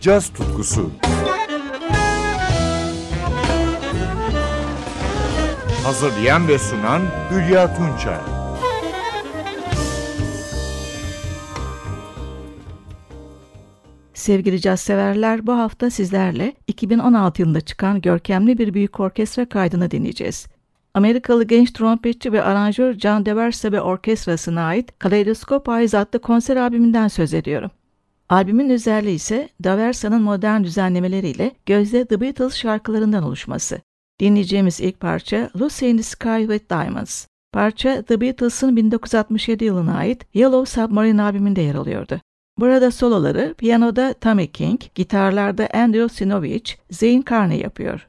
caz tutkusu. Hazırlayan ve sunan Hülya Tunçay. Sevgili caz severler, bu hafta sizlerle 2016 yılında çıkan görkemli bir büyük orkestra kaydını dinleyeceğiz. Amerikalı genç trompetçi ve aranjör John DeVersa ve orkestrasına ait Kaleidoskop Eyes adlı konser albümünden söz ediyorum. Albümün özelliği ise Daversa'nın modern düzenlemeleriyle gözde The Beatles şarkılarından oluşması. Dinleyeceğimiz ilk parça Lucy in the Sky with Diamonds. Parça The Beatles'ın 1967 yılına ait Yellow Submarine albümünde yer alıyordu. Burada soloları piyanoda Tommy King, gitarlarda Andrew Sinovich, Zane Carney yapıyor.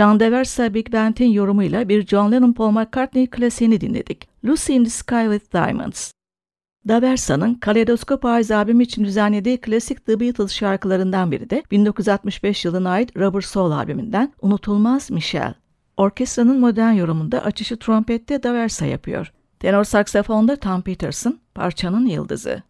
John Deversa Big Band'in yorumuyla bir John Lennon Paul McCartney klasiğini dinledik. Lucy in the Sky with Diamonds. Daversa'nın Kaleidoskop Eyes albümü için düzenlediği klasik The Beatles şarkılarından biri de 1965 yılına ait Rubber Soul albümünden Unutulmaz Michelle. Orkestranın modern yorumunda açışı trompette Daversa yapıyor. Tenor saksafonda Tom Peterson, parçanın yıldızı.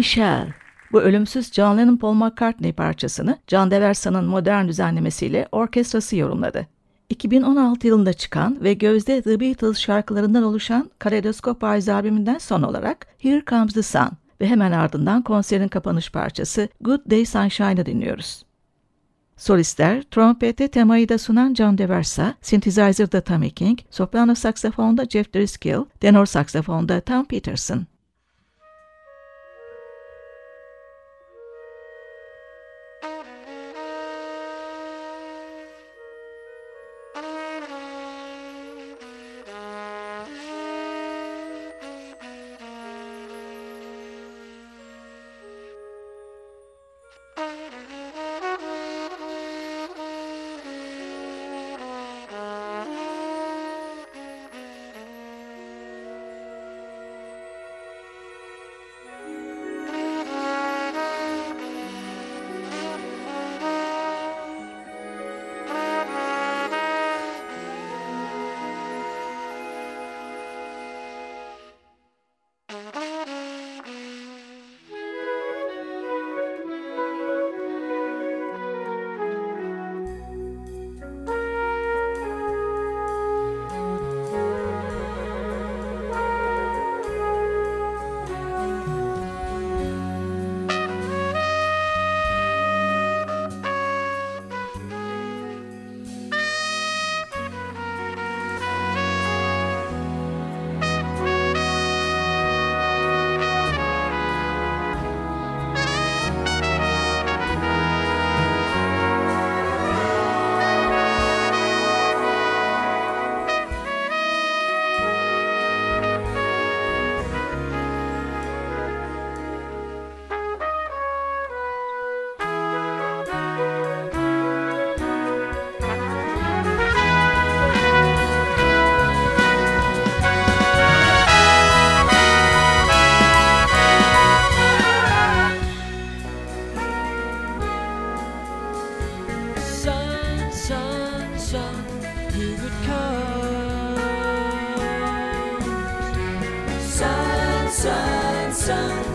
Michelle. Bu ölümsüz John Lennon Paul McCartney parçasını Can Deversa'nın modern düzenlemesiyle orkestrası yorumladı. 2016 yılında çıkan ve gözde The Beatles şarkılarından oluşan Kaleidoskop Eyes albümünden son olarak Here Comes the Sun ve hemen ardından konserin kapanış parçası Good Day Sunshine'ı dinliyoruz. Solistler, trompette temayı da sunan John DeVersa, synthesizer'da Tommy King, soprano saksafonda Jeff Driscoll, tenor saksafonda Tom Peterson. sun.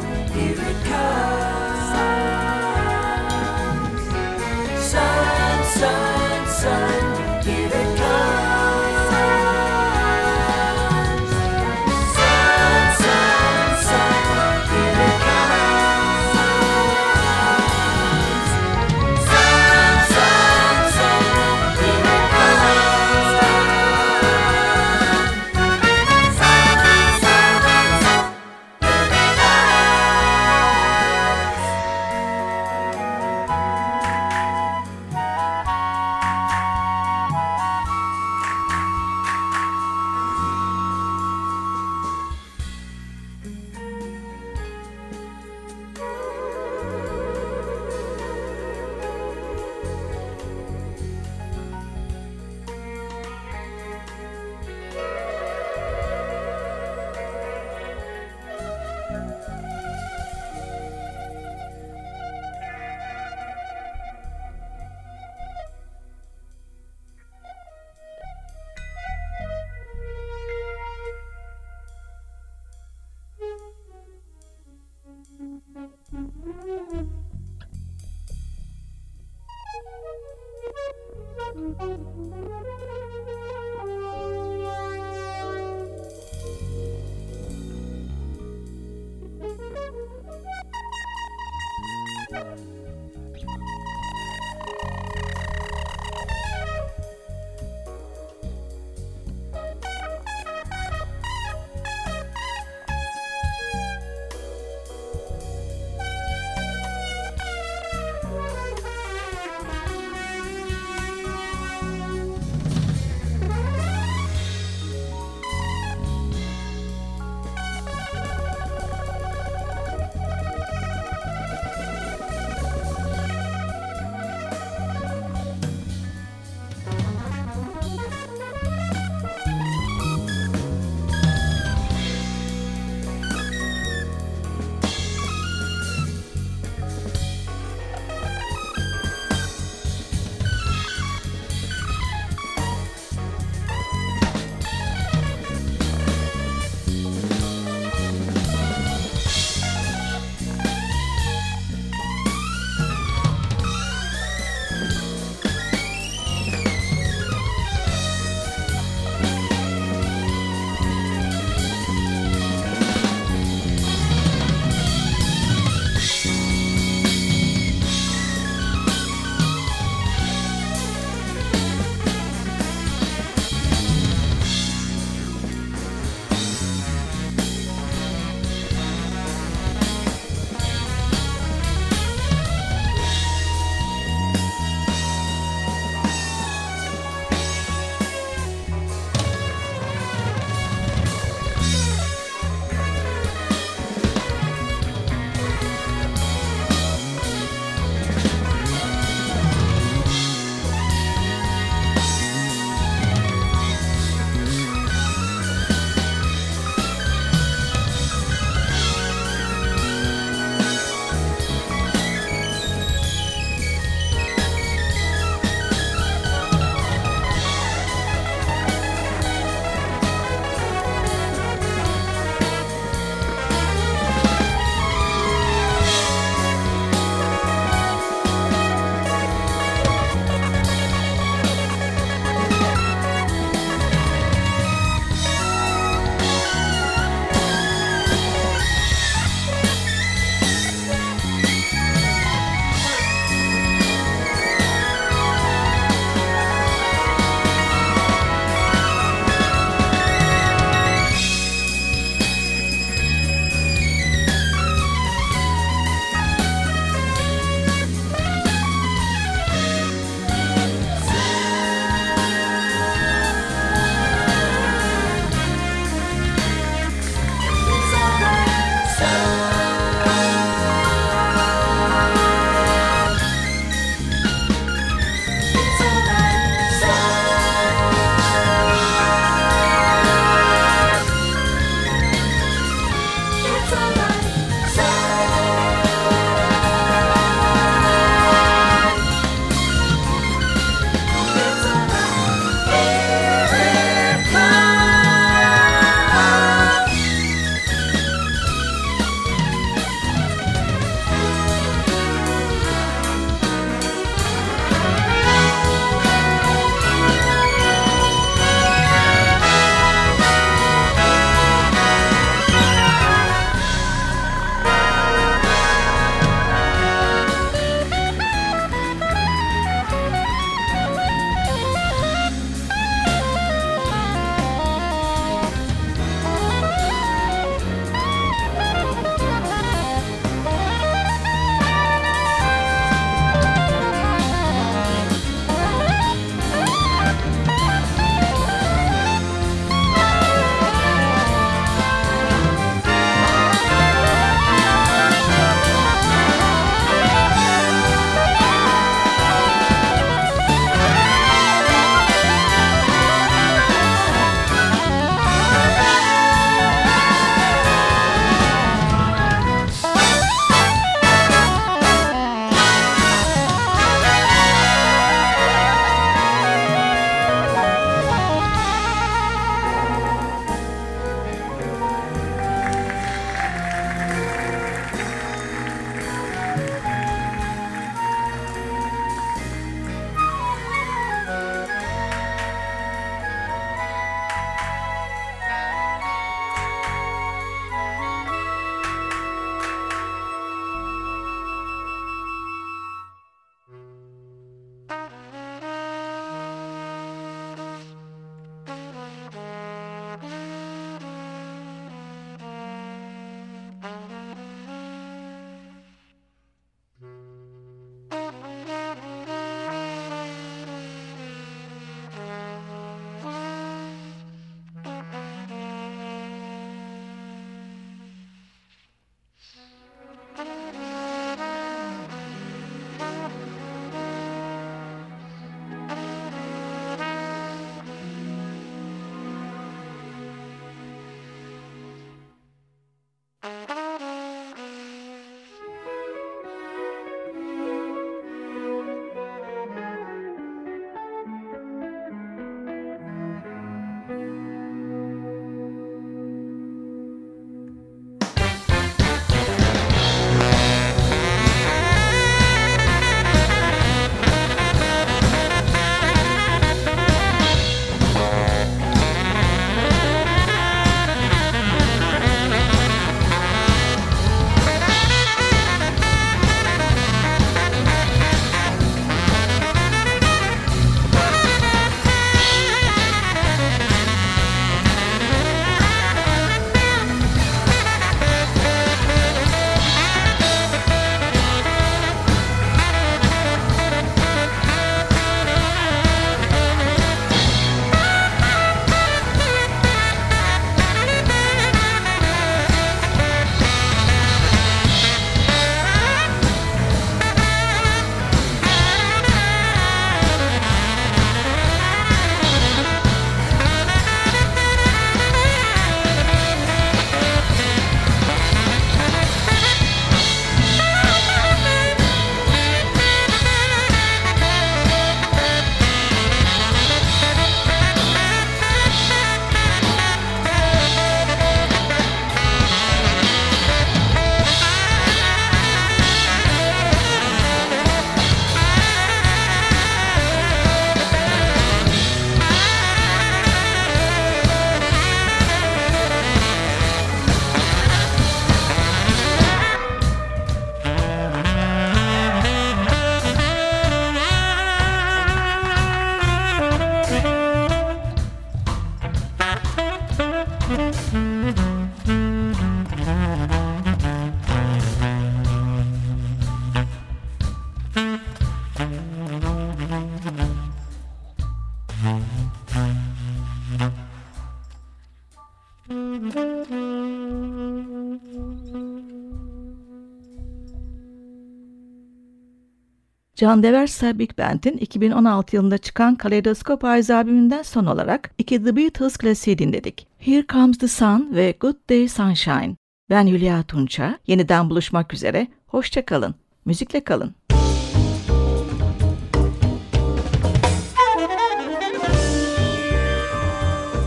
Can Deversa Big Band'in 2016 yılında çıkan Kaleidoskop Eyes albümünden son olarak iki The Beatles klasiği dinledik. Here Comes the Sun ve Good Day Sunshine. Ben Hülya Tunça. Yeniden buluşmak üzere. Hoşça kalın. Müzikle kalın.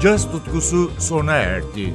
Caz tutkusu sona erdi.